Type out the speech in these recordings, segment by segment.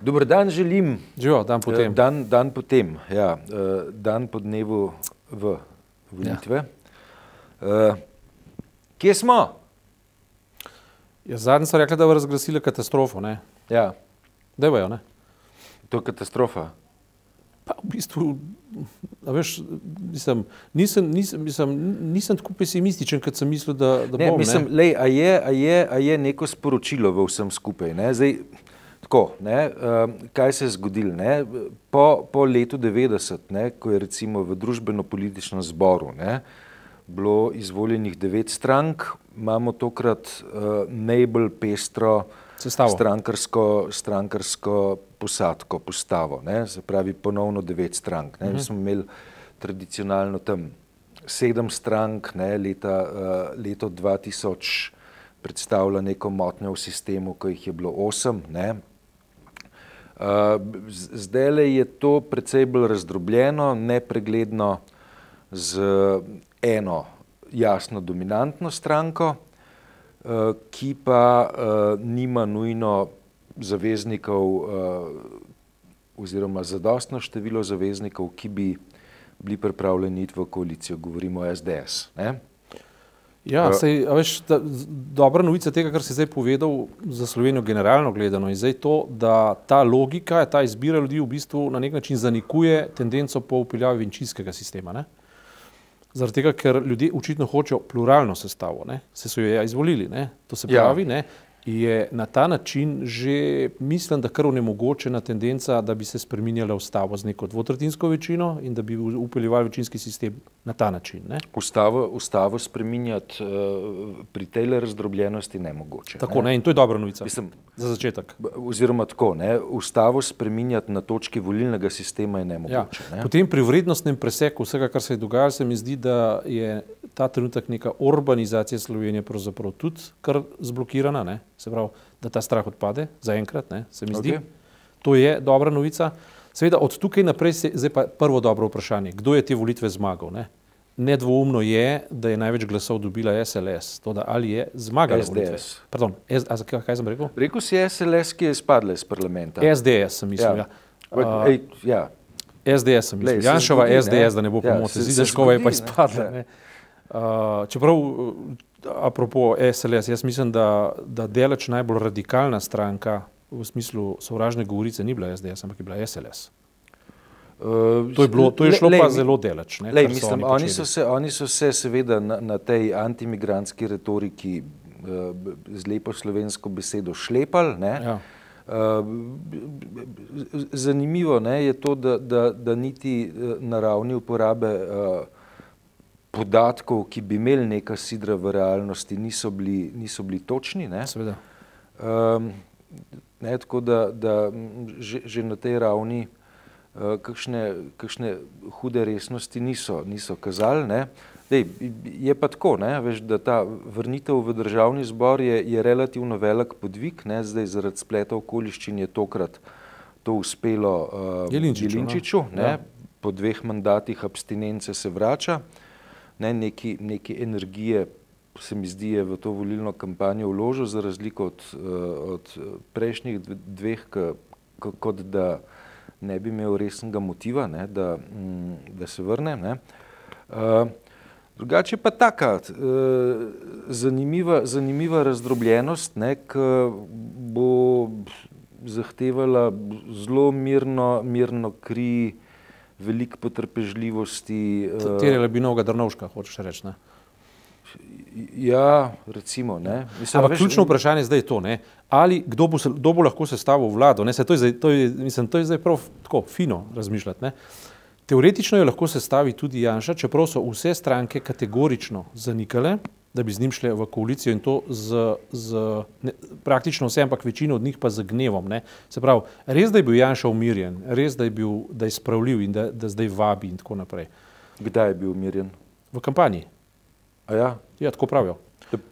Dober dan želim. Živo, dan potem. Dan, dan potem, ja. Dan po dnevu v volitve. Ja. Kje smo? Ja, Zadnji so rekli, da bo razglasili katastrofo. Ne? Ja. Da bojo, ne? To je katastrofa. Pa v bistvu, a veš, mislim, nisem, nisem, mislim, nisem tako pesimističen, kot sem mislil, da, da Ne, bom. mislim, ne? lej, a, je, a, je, a je neko sporočilo v vsem skupaj. Ne? Zdaj, tako, ne, kaj se je zgodilo? Ne? Po, po letu 90, ne, ko je recimo v družbeno-političnem zboru ne, bilo izvoljenih devet strank, imamo tokrat uh, najbolj pestro Sestavo. strankarsko, strankarsko posadko, postavo. Ne? Se pravi, ponovno devet strank. Ne? Mi smo imeli tradicionalno tam sedem strank, ne? Leta, uh, leto 2000 predstavlja neko motnjo v sistemu, ko jih je bilo osem. Ne? Uh, Zdaj je to precej bolj razdrobljeno, nepregledno, z eno jasno dominantno stranko, uh, ki pa uh, nima nujno zaveznikov oziroma zadostno število zaveznikov, ki bi bili pripravljeni iti v koalicijo, govorimo o SDS. Ne? Ja, Eh. sej, veš, z- dobra novica tega, kar si zdaj povedal za Slovenijo generalno gledano, je zdaj to, da ta logika, ta izbira ljudi v bistvu na nek način zanikuje tendenco po upeljavi večinskega sistema. Ne? Zaradi tega, ker ljudje očitno hočejo pluralno sestavo, ne? se so jo ja izvolili. Ne? To se Ja. pravi, ne? Je na ta način že, mislim, da kar onemogočena tendenca, da bi se spreminjala ustava z neko dvotretinsko večino in da bi upeljevali večinski sistem na ta način. Ne? Ustavo, ustavo spreminjati uh, pri tej razdrobljenosti nemogoče. Tako, ne? in to je dobra novica. Mislim, Za začetek. oziroma tako, ne, ustavo spreminjati na točki volilnega sistema je Ja. nemogoče. Ne? Potem pri vrednostnem preseku vsega, kar se je dogajalo, se mi zdi, da je ta trenutek neka urbanizacija Slovenije pravzaprav tudi kar zblokirana, ne? se pravi, da ta strah odpade, zaenkrat, ne? se mi zdi. Okej. To je dobra novica. Seveda od tukaj naprej se zdaj pa prvo dobro vprašanje, kdo je te volitve zmagal. Ne? Nedvoumno je, da je največ glasov dobila SLS. To, da ali je zmagala SDS. volitve. Pardon, S, a, zakaj- kaj sem rekel? Rekel si SLS, ki je izpadla iz parlamenta. SDS sem mislil. Ja. Ja. Uh, Ej, ja. SDS sem mislil, Janšova zgodi, ne. SDS, da ne bo Ja, pomote, se Zidaškova je pa ne. izpadla. Ja. Ne. Uh, čeprav, uh, apropo SLS, jaz mislim, da, da delač najbolj radikalna stranka v smislu sovražne govorice ni bila SDS, ampak je bila SLS. Uh, To je, bilo, to je le- šlo lej, pa mi- zelo delač. Ne, Lej, kar so mislim, oni počeli. so se, oni so se seveda na, na tej antimigrantski retoriki uh, z lepo slovensko besedo šlepali. Ja. Uh, zanimivo ne, je to, da, da, da niti eh, na ravni uporabe uh, podatkov, ki bi imeli neka sidra v realnosti, niso bili, niso bili točni. Ne? Seveda. Um, ne, tako da, da že, že na tej ravni uh, kakšne, kakšne hude resnosti niso, niso kazali. Ne. Dej, je pa tako, ne, veš, da ta vrnitev v državni zbor je, je relativno velik podvig, ne, zdaj zaradi spleta okoliščin je tokrat to uspelo uh, Jelinčiču, no. Jelinčiču ne, Ja. po dveh mandatih abstinence se vrača, ne, neki, neki energije se mi zdi, je v to volilno kampanjo vložil, za razliko od, eh, od prejšnjih dve- dveh, kot da ne bi imel resnega motiva, ne, da, mm, da se vrne. Ne. Eh, Drugače pa taka eh, zanimiva, zanimiva razdrobljenost, ki bo zahtevala zelo mirno, mirno kri, veliko potrpežljivosti. eh, Terjala bi novega Drnovška, hočeš reči. Ne? Ja, recimo. Ne. Mislim, Ampak veš, ključno vprašanje zdaj je to, ne? ali kdo bo, se, kdo bo lahko sestavil vlado. Ne? Saj To, je zdaj, to, je, mislim, to je zdaj prav tako fino razmišljati. Ne? Teoretično jo lahko sestavi tudi Janša, čeprav so vse stranke kategorično zanikale, da bi z njim šle v koalicijo in to z, z ne, praktično vse, ampak večino od njih pa z gnevom. Ne? Se pravi, res, da je bil Janša umirjen, res, da je, bil, da je spravljiv in da, da zdaj vabi in tako naprej. Kdaj je bil umirjen? V kampanji, A ja? ja, tako pravijo.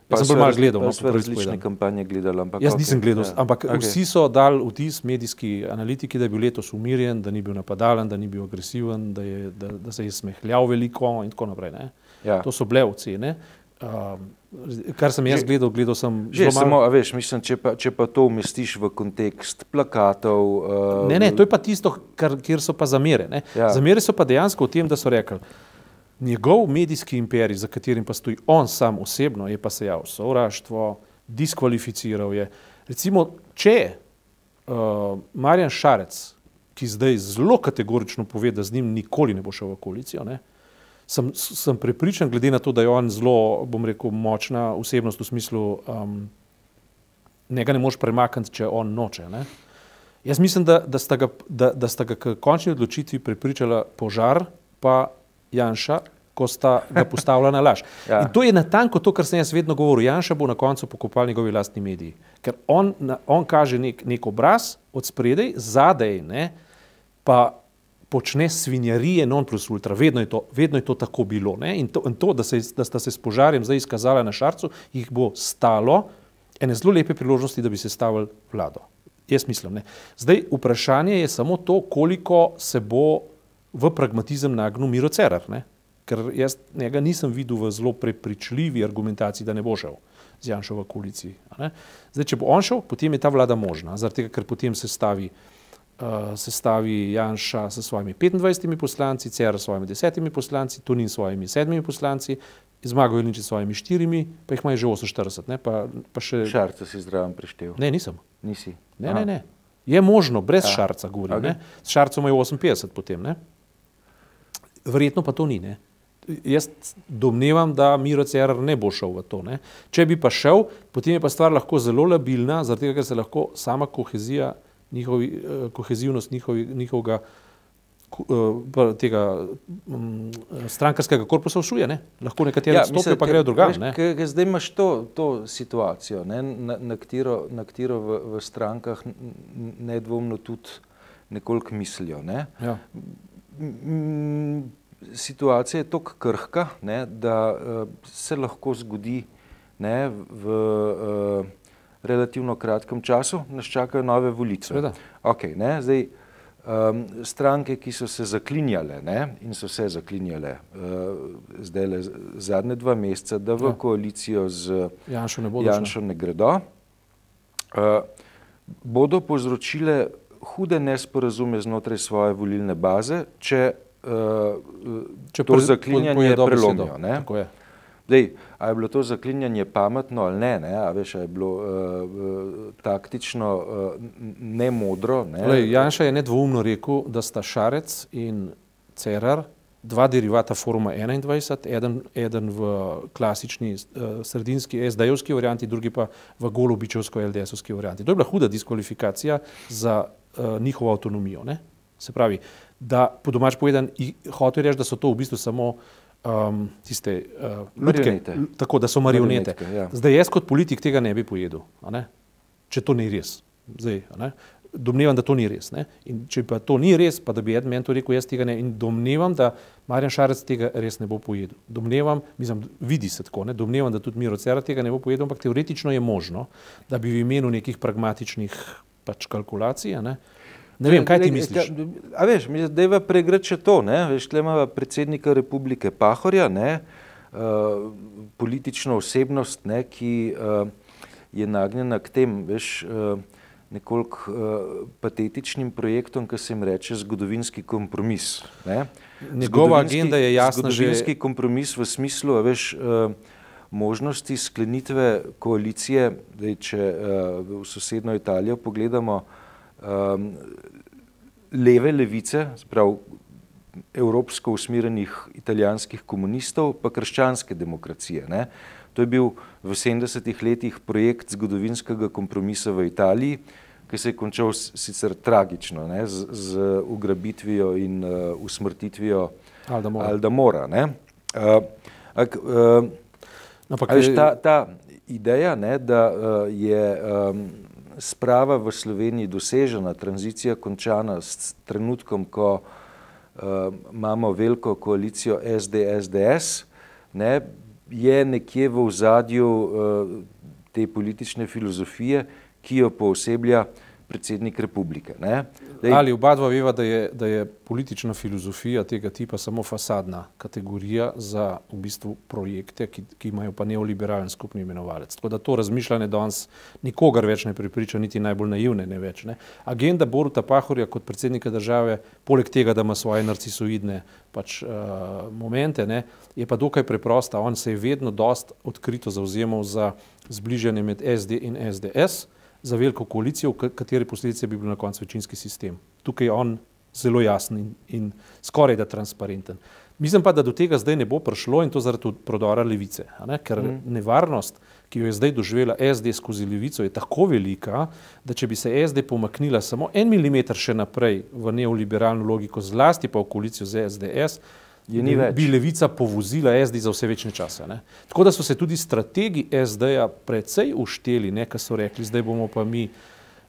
Pa sem so bolj malo gledal, pa no, pravici različne kampanje gledali. Ampak, Jaz okej, nisem gledal, ja. ampak Okej. vsi so dali vtis, medijski analitiki, da je bil letos umirjen, da ni bil napadalen, da ni bil agresiven, da, je, da, da se je smehljal veliko in tako naprej. Ne? Ja. To so bile ocene. Um, kar sem jaz Že- gledal, gledal sem Že zelo samo, malo. a veš, mislim, če pa, če pa to umestiš v kontekst plakatov. Uh, Ne, ne, to je pa tisto, kar, kjer so pa zamere. ne. Ja. Zamere so pa dejansko v tem, da so rekli, njegov medijski imperij, za katerim pa stoji on sam osebno, je pa sejal sovraštvo, diskvalificiral je. Recimo, če uh, Marjan Šarec, ki zdaj zelo kategorično pove, da z njim nikoli ne bo šel v koalicijo, ne, sem, sem prepričan, glede na to, da je on zelo, bom rekel, močna osebnost v smislu, um, njega ne moreš premakniti, če on noče. Ne. Jaz mislim, da, da, sta ga, da, da sta ga k končni odločitvi prepričala požar pa Janša, ko sta ga postavila na laž. Ja. In to je natanko to, kar sem jaz vedno govoril. Janša bo na koncu pokopal njegovi lastni mediji. Ker on, on kaže nek, nek obraz od spredaj, zadaj ne, pa počne svinjarije non plus ultra. Vedno je to, vedno je to tako bilo. Ne? In to, in to da, se, da sta se s požarjem zdaj izkazala na šarcu, jih bo stalo ene zelo lepe priložnosti, da bi se stavili vlado. Jaz mislim. Ne. Zdaj vprašanje je samo to, koliko se bo v pragmatizem nagnil Miro Cerar. Ne. Ker jaz njega nisem videl v zelo prepričljivi argumentaciji, da ne bo šel z Janšo v koaliciji. Zdaj, če bo on šel, potem je ta vlada možna, zaradi tega, ker potem se stavi sestavi Janša s svojimi 25 poslanci, Cerar s svojimi 10 poslanci, Tunin s svojimi 7 poslanci, Zmago Jelinčič s svojimi 4, pa jih ima že 48, ne, pa, pa še... Šarca si zraven prištel. Ne, nisem. Nisi. Ne, Aha. ne, ne. Je možno, brez ja. šarca govorim. Okay. S šarcem je 58 potem. Ne? Verjetno pa to ni. Ne? Jaz domnevam, da Miro Cerar ne bo šel v to. Ne? Če bi pa šel, potem je pa stvar lahko zelo labilna, zaradi tega, ker se lahko sama kohezija, njihovi, eh, kohezivnost njihovi, njihovega eh, tega mm, strankarskega korpusa všuje. Ne? Lahko nekateri ja, odstopijo, pa grejo drugam. veš, ne. ker- ker Zdaj imaš to, to situacijo, ne, na, na katero, na katero v, v strankah nedvomno tudi nekoliko mislijo. Ne. Ja. Mm, Situacija je tako krhka, ne, da uh, se lahko zgodi ne, v uh, relativno kratkem času, nas čakajo nove volitve. Seveda. Okay, ne, zdaj, um, stranke, ki so se zaklinjale ne, in so se zaklinjale uh, zdaj le zadnje dva meseca, da v Ja. koalicijo z Janšo ne bo šel. Janšo ne gredo, uh, bodo povzročile hude nesporazume znotraj svoje volilne baze, če, uh, Če to pre- zaklinjanje pojedo besedo. prelomijo. Dej, a je bilo to zaklinjanje pametno ali ne, ne? a veš, a je bilo uh, uh, taktično uh, ne modro. Ne? Lej, Janša je nedvoumno rekel, da sta Šarec in Cerar dva derivata Foruma 21, eden, eden v klasični uh, sredinski SD-jevski varianti, drugi pa v golobičevsko LDS-ovski varianti. To je bila huda diskvalifikacija za uh, njihovo avtonomijo. Ne? Se pravi, da po domač povedan, hotel reči, da so to v bistvu samo um, tiste uh, lutke, Marionete. l- tako da so marionete. Marionetke, ja. Zdaj jaz kot politik tega ne bi pojedel, ne? če to ni res. Zdaj, ne? Domnevam, da to ni res. Ne? In če pa to ni res, pa da bi eden meni to rekel, jaz tega ne. In domnevam, da Marjan Šarec tega res ne bo pojedel. Domnevam, mislim, vidi se tako, ne? domnevam, da tudi Miro Cera tega ne bo pojedel, ampak teoretično je možno, da bi v imenu nekih pragmatičnih pač kalkulacij, ne, ne vem, kaj ti misliš. A veš, da je pregrad še to, ne? veš, tle imamo predsednika republike Pahorja, ne? Uh, politično osebnost, ne? ki uh, je nagnjena k tem, veš, uh, nekoliko uh, patetičnim projektom, ki se jim reče zgodovinski kompromis. Ne? Njegova agenda je jasna že- Zgodovinski kompromis v smislu, veš, uh, možnosti sklenitve koalicije, dej, če uh, v sosedno Italijo pogledamo, um, leve levice, sprav evropsko usmerjenih italijanskih komunistov, pa krščanske demokracije. Ne? To je bil v 70-ih letih projekt zgodovinskega kompromisa v Italiji, ki se je končal sicer tragično, ne? Z, z ugrabitvijo in uh, usmrtitvijo Aldamora. Aldamora. ne. Uh, ak, uh, Ampak, A veš, ta, ta ideja, ne, da uh, je um, sprava v Sloveniji dosežena, tranzicija končana s trenutkom, ko uh, imamo veliko koalicijo SD-SDS, ne, je nekje v ozadju uh, te politične filozofije, ki jo pooseblja predsednik republike. Ne? Dej, Ali oba dva veva, da je, da je politična filozofija tega tipa samo fasadna kategorija za v bistvu projekte, ki, ki imajo pa neoliberalen skupni imenovalec. Tako da to razmišljanje danes nikogar več ne pripriča, niti najbolj naivne ne več. Ne? Agenda Boruta Pahorja kot predsednika države, poleg tega, da ima svoje narcisoidne pač, uh, momente, ne, je pa dokaj preprosta. On se je vedno dost odkrito zauzemal za zbližanje med SD in SDS za veliko koalicijo, v kateri posledice bi bil na koncu večinski sistem. Tukaj je on zelo jasen in, in skoraj da transparenten. Mislim pa, da do tega zdaj ne bo prišlo in to zaradi prodora levice, ne? ker mm. nevarnost, ki jo je zdaj doživela SD skozi levico, je tako velika, da če bi se SD pomaknila samo en milimeter še naprej v neoliberalno logiko, zlasti pa v koalicijo z SDS, je ni več. Bi levica povozila SD za vse večne čase. Ne? Tako da so se tudi strategi SD-ja precej ušteli, nekaj so rekli, zdaj bomo pa mi,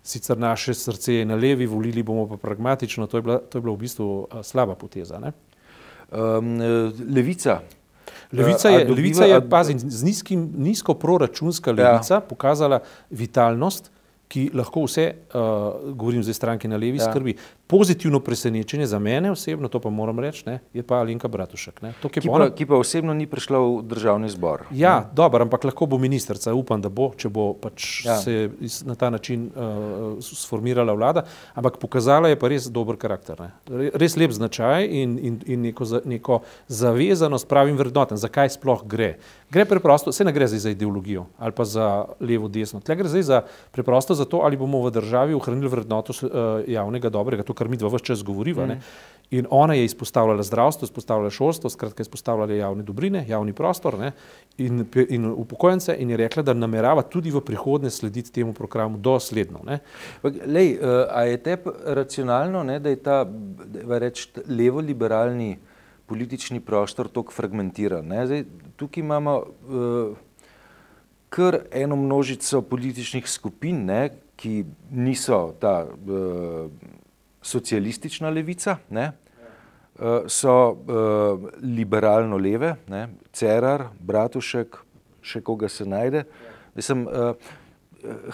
sicer naše srce je na levi, volili bomo pa pragmatično, to je bila, to je bila v bistvu slaba poteza. Um, levica. Levica je, dobiva, levica je pazi, z nizkim, nizko proračunska levica ja. pokazala vitalnost, ki lahko vse, uh, govorim zdaj stranke na levi, ja. skrbi. Pozitivno presenečenje za mene osebno, to pa moram reči, ne, je pa Alenka Bratušek. Ki pa, ona... ki pa osebno ni prišla v državni zbor. Ja, dobro, ampak lahko bo ministrica, upam, da bo, če bo pač ja. se na ta način uh, sformirala vlada, ampak pokazala je pa res dober karakter. Ne. Res lep značaj in, in, in neko, za, neko zavezanost pravim vrednotam, zakaj sploh gre. Gre preprosto, se ne gre zdaj za ideologijo ali pa za levo, desno, tle gre zdaj za preprosto za to, ali bomo v državi ohranili vrednoto uh, javnega dobrega kar mi dva vse čas govoriva. Mm. In ona je izpostavljala zdravstvo, izpostavljala šolstvo, skratka, izpostavljala javne dobrine, javni prostor ne, in, in upokojence, in je rekla, da namerava tudi v prihodnje slediti temu programu dosledno. Lej, uh, a je te racionalno, ne, da je ta reč, levo-liberalni politični prostor tako fragmentiran? Zdaj, tukaj imamo uh, kar eno množico političnih skupin, ne, ki niso ta. Uh, socialistična levica, ne, uh, so uh, liberalno leve, ne, Cerar, Bratušek, še koga se najde. Mislim, uh,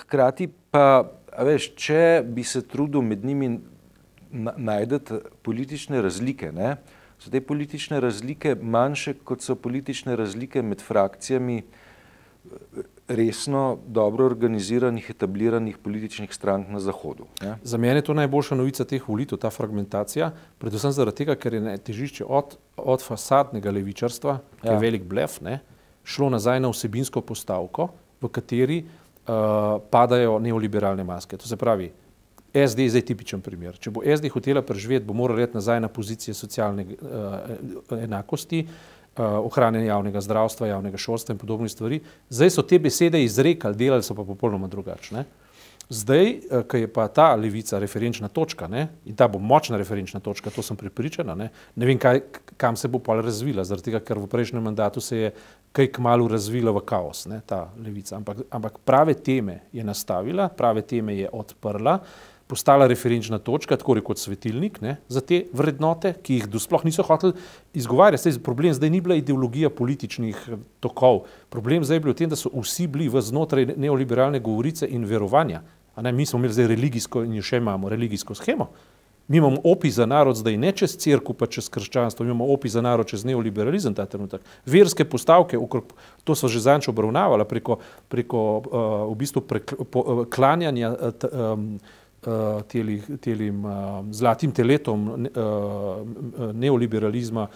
hkrati pa, veš, če bi se trudil med njimi najdeti politične razlike, ne, so te politične razlike manjše, kot so politične razlike med frakcijami resno, dobro organiziranih, etabliranih političnih strank na Zahodu. Ja? Za mene je to najboljša novica teh volitev, ta fragmentacija, predvsem zaradi tega, ker je težišče od, od fasadnega levičarstva, ki ja. je velik blef, ne, šlo nazaj na vsebinsko postavko, v kateri uh, padajo neoliberalne maske. To se pravi, SD je zdaj tipičen primer. Če bo SD hotela preživeti, bo morala iti nazaj na pozicije socialne uh, enakosti, uh, ohranjanje javnega zdravstva, javnega šolstva in podobnih stvari. Zdaj so te besede izrekali, delali so pa popolnoma drugačne. Zdaj, eh, ko je pa ta levica referenčna točka ne, in ta bo močna referenčna točka, to sem pripričana, ne, ne vem, kaj, kam se bo pa razvila, zaradi tega, ker v prejšnjem mandatu se je kaj kmalo razvila v kaos, ne, ta levica. Ampak, ampak prave teme je nastavila, prave teme je odprla, postala referenčna točka, tako rekoč svetilnik ne, za te vrednote, ki jih sploh niso hoteli izgovarjati. Zdaj, problem zdaj ni bila ideologija političnih eh, tokov, problem zdaj je bil v tem, da so vsi bili v znotraj neoliberalne govorice in verovanja. Ne, mi smo imeli zdaj religijsko in še imamo religijsko schemo. Mi imamo opi za narod zdaj ne čez crkvu, pa čez krščanstvo, mi imamo opi za narod čez neoliberalizem ta trenutek. Verske postavke, okrog, to so že zanč obravnavala preko, preko uh, v bistvu preklanjanja uh, um, uh, telim, telim uh, zlatim teletom uh, neoliberalizma,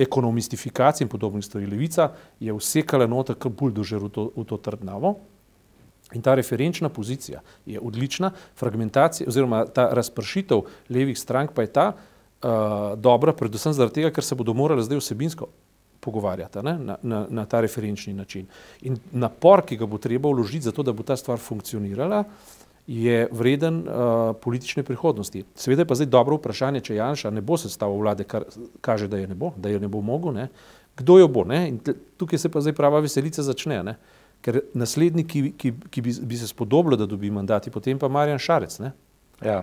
ekonomistifikacije in podobnih stvari. Levica je vsekala noter kot buldožer v to, v to trdnavo. In ta referenčna pozicija je odlična, fragmentacija oziroma ta razpršitev levih strank pa je ta uh, dobra, predvsem zaradi tega, ker se bodo morali zdaj vsebinsko pogovarjati ne, na, na, na ta referenčni način. In napor, ki ga bo treba vložiti za to, da bo ta stvar funkcionirala, uh, je vreden uh, politične prihodnosti. Seveda je pa zdaj dobro vprašanje, če Janša ne bo sestavil vlade, kar kaže, da je ne bo, da je ne bo mogel, ne? kdo jo bo. Ne? In tukaj se pa zdaj prava veselica začne, ne? ker naslednji, ki, ki, ki bi, bi se spodobilo, da dobi mandati, potem pa Marjan Šarec. Ja.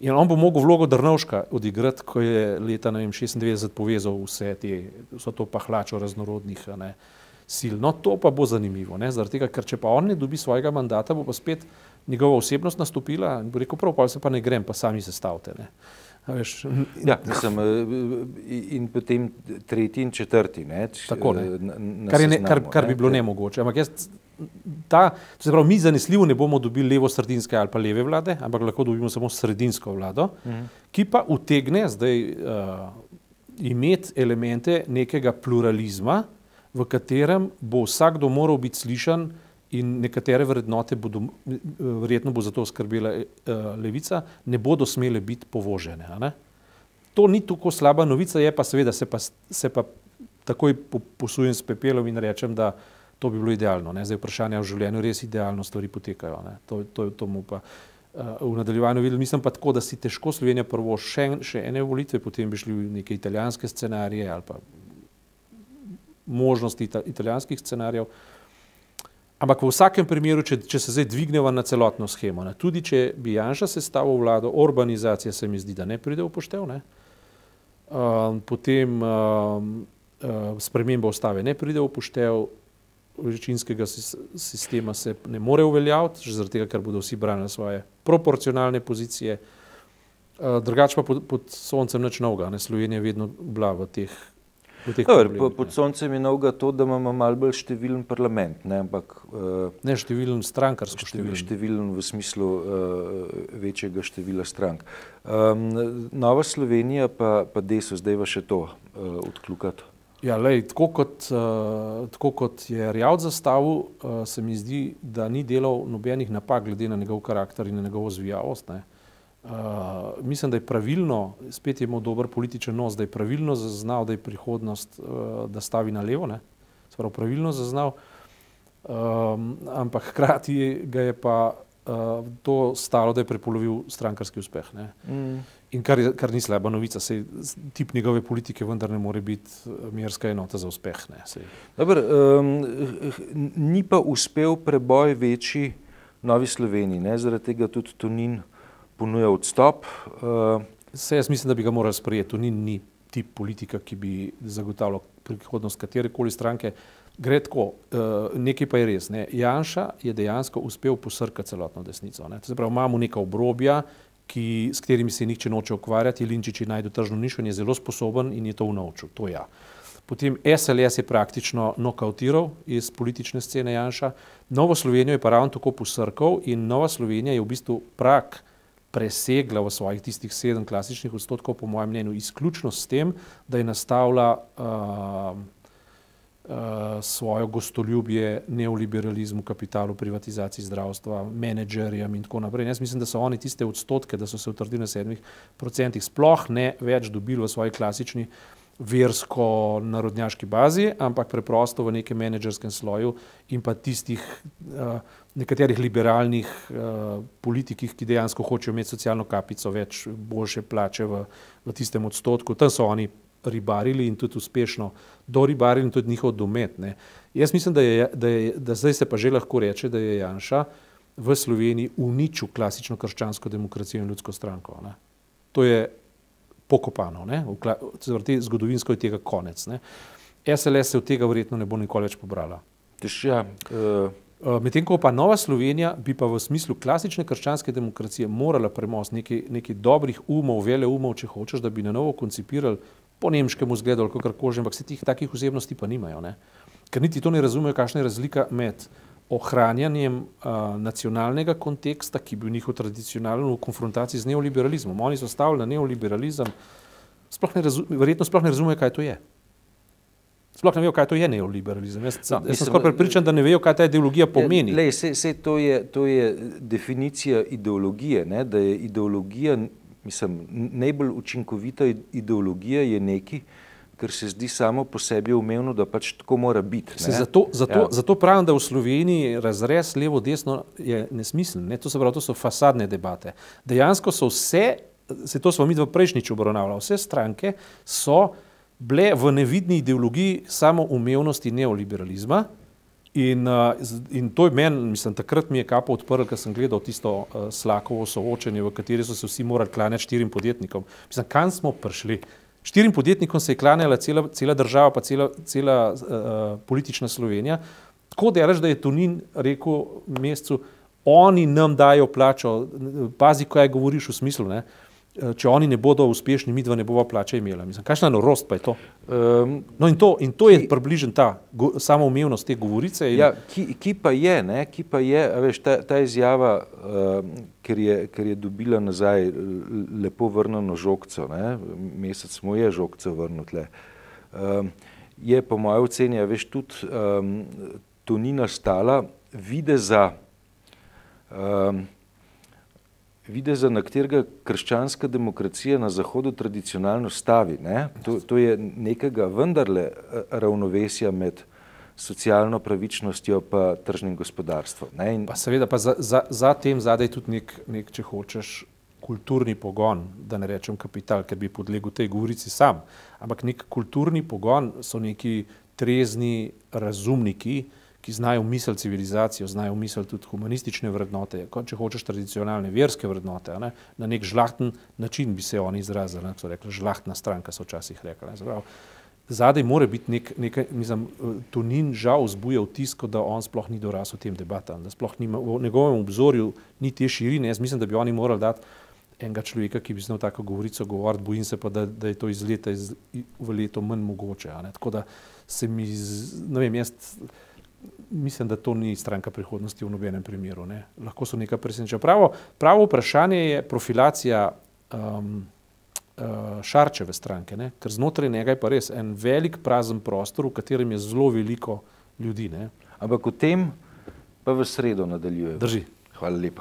In on bo mogel vlogo Drnovška odigrati, ko je leta vem, 96 povezal vse te, vso to pahlačo raznorodnih ne, sil. No, to pa bo zanimivo, tega, ker če pa on ne dobi svojega mandata, bo pa spet njegova osebnost nastopila in bo rekel, prav, pa se pa ne grem, pa sami se stavite. Ne. Veš, ja, mislim, eh, in potem tretji in četrti. Ne, Tako, ne. Na, na kar, ne, kar, kar bi bilo ne. nemogoče. Ampak jaz, ta, se pravi, mi zanesljivo ne bomo dobili levo-sredinske ali pa leve vlade, ampak lahko dobimo samo sredinsko vlado, mhm. ki pa utegne zdaj uh, imeti elemente nekega pluralizma, v katerem bo vsakdo moral biti slišan in nekatere vrednote bodo, verjetno bo za to skrbela eh, levica, ne bodo smele biti povožene. To ni tako slaba novica, je pa seveda se pa, se pa takoj posujem s pepelom in rečem, da to bi bilo idealno. Ne? Zdaj vprašanje v življenju res idealno stvari potekajo. Ne? To, to, to mu pa uh, v nadaljevanju videl. Mislim pa tako, da si težko Slovenija prvo še, še ene volitve, potem bi šli v neke italijanske scenarije ali pa možnosti italijanskih scenarijev. Ampak v vsakem primeru, če, če se zdaj dvigneva na celotno schemo, ne, tudi če bi Janša sestavil vlado, urbanizacija se mi zdi, da ne pride v poštev, ne, um, potem um, uh, sprememba ustave ne pride v poštev, večinskega sistema se ne more uveljaviti, že zaradi tega, ker bodo vsi branili svoje proporcionalne pozicije. Uh, drugač pa pod, pod soncem nič novega, ne, Slovenija je vedno bila v teh Dobar, pod soncem je novega to, da imamo malo bolj številen parlament. Ne, ampak, uh, ne številen strankarski številen. Številen v smislu uh, večjega števila strank. Um, Nova Slovenija pa, pa deso, zdaj va še to uh, odkljukati. Ja, lej, tako, kot, uh, tako kot je Rjavd zastavil, uh, se mi zdi, da ni delal nobenih napak glede na njegov karakter in na njegovo zvijavost. Ne. Uh, mislim, da je pravilno, spet je imel dober političen nos, da je pravilno zaznal, da je prihodnost, uh, da stavi na levo, sprav pravilno zaznal, um, ampak hkrati ga je pa uh, to stalo, da je prepolovil strankarski uspeh. Mm. In kar, je, kar ni slaba novica, se tip njegove politike vendar ne more biti merska enota za uspeh. Dobar, um, ni pa uspel preboj večji Novi Sloveniji, ne? zaradi tega tudi Tonin ponuja odstop. Uh, Se jaz mislim, da bi ga morali sprejeti. To ni, ni tip politika, ki bi zagotavljal prihodnost katerekoli stranke. Gre tako, uh, nekaj pa je res. Ne. Janša je dejansko uspel posrkati celotno desnico. Ne. Se pravi, imamo neka obrobja, ki, s katerimi se nihče noče ukvarjati, Linčiči najdu tržno nišo in je zelo sposoben in je to unovčil. To ja. Potem SLS je praktično nokautiral iz politične scene Janša, Novo Slovenijo je pa ravno tako posrkal in Nova Slovenija je v bistvu prak presegla v svojih tistih sedem klasičnih odstotkov, po mojem mnenju, izključno s tem, da je nastavila uh, uh, svojo gostoljubje neoliberalizmu, kapitalu, privatizaciji zdravstva, menedžerjem in tako naprej. Jaz mislim, da so oni tiste odstotke, da so se utrdili na sedmih procentih, sploh ne več dobili v svoji klasični versko-narodnjaški bazi, ampak preprosto v nekem menedžerskem sloju in pa tistih uh, nekaterih liberalnih uh, politikih, ki dejansko hočejo imeti socialno kapico, več boljše plače v, v tistem odstotku. Tam so oni ribarili in tudi uspešno doribarili in tudi njihov domet. Ne. Jaz mislim, da, je, da, je, da zdaj se pa že lahko reče, da je Janša v Sloveniji uničil klasično krščansko demokracijo in ljudsko stranko. Ne. To je pokopano, v zgodovinsko je tega konec. Ne. SLS se od tega verjetno ne bo nikoli več pobrala. Ja, uh... Eh, medtem ko pa Nova Slovenija bi pa v smislu klasične krščanske demokracije morala premost nekaj, nekaj dobrih umov, vele umov, če hočeš, da bi na novo koncipirali po nemškemu zgledu ali kakor kože, ampak se tih takih osebnosti pa nimajo. Ne? Ker niti to ne razumejo, kakšna je razlika med ohranjanjem uh, nacionalnega konteksta, ki bi bil njihov tradicionalen v konfrontaciji z neoliberalizmom. Oni so stavili na neoliberalizem, sploh ne verjetno sploh ne razumejo, kaj to je sploh ne vejo, kaj to je neoliberalizem. Jaz, no, jaz sem skoraj prepričan, da ne vejo, kaj ta ideologija pomeni. Lej, se, se to, je, to je definicija ideologije, ne? da je ideologija, mislim, najbolj učinkovita ideologija je neki, ker se zdi samo po sebi umevno, da pač tako mora biti. Zato, zato, ja. zato pravim, da v Sloveniji razrez levo-desno je nesmiseln. Ne? To, pravi, to so fasadne debate. Dejansko so vse, se to smo mi v prejšnjič obravnavali, vse stranke so bile v nevidni ideologiji samo umevnosti neoliberalizma. In, uh, in to je meni, mislim, takrat mi je kapo odprl, ker sem gledal tisto uh, slakovo soočenje, v kateri so se vsi morali klanjati štirim podjetnikom. Mislim, kam smo prišli? Štirim podjetnikom se je klanjala cela, cela država, pa cela, cela uh, politična Slovenija. Tako delaš, da je Tunin rekel mesecu, oni nam dajo plačo, pazi, kaj govoriš v smislu. Ne? Če oni ne bodo uspešni, mi dva ne bova plače imela. Mislim, kakšna norost pa je to? Um, no in to, in to je približno ta go, samoumevnost te govorice. In... Ja, ki, ki pa je, ne, ki pa je, veš, ta, ta izjava, um, ker, je, ker je dobila nazaj lepo vrnjeno žogco, ne, mesec mu je žogco vrnil, um, je po mojem oceni, veš, tudi um, to ni nastala videza. Um, videza, na katerega krščanska demokracija na Zahodu tradicionalno stavi. To, to je nekega vendarle eh, ravnovesja med socialno pravičnostjo pa tržnim gospodarstvom. In... Pa seveda, pa za, za, za tem zadaj tudi nek, nek, če hočeš, kulturni pogon, da ne rečem kapital, ker bi podlegel tej govorici sam, ampak nek kulturni pogon so neki trezni razumniki, ki znajo misliti civilizacijo, znajo misliti tudi humanistične vrednote, če hočeš tradicionalne verske vrednote, ne? na nek žlahten način bi se oni izrazili, ne? so rekli, žlahtna stranka so včasih rekli. Zadaj mora biti nek, nekaj, mislim, to ni žal vzbuja vtis, da on sploh ni dorasel tem debatam, da sploh nima, v njegovem obzorju ni te širine. Jaz mislim, da bi oni morali dati enega človeka, ki bi znal tako govorico govoriti, bojim se pa, da, da je to iz leta iz, v leto manj mogoče. Tako da se mi, ne vem, jaz mislim, da to ni stranka prihodnosti v nobenem primeru. Ne. Lahko so nekaj presenečenja. Pravo, pravo vprašanje je profilacija um, uh, Šarčeve stranke, ne. ker znotraj njega je pa res en velik prazen prostor, v katerem je zelo veliko ljudi. Ne. Ampak v tem pa v sredo nadaljuje. Drži. Hvala lepa.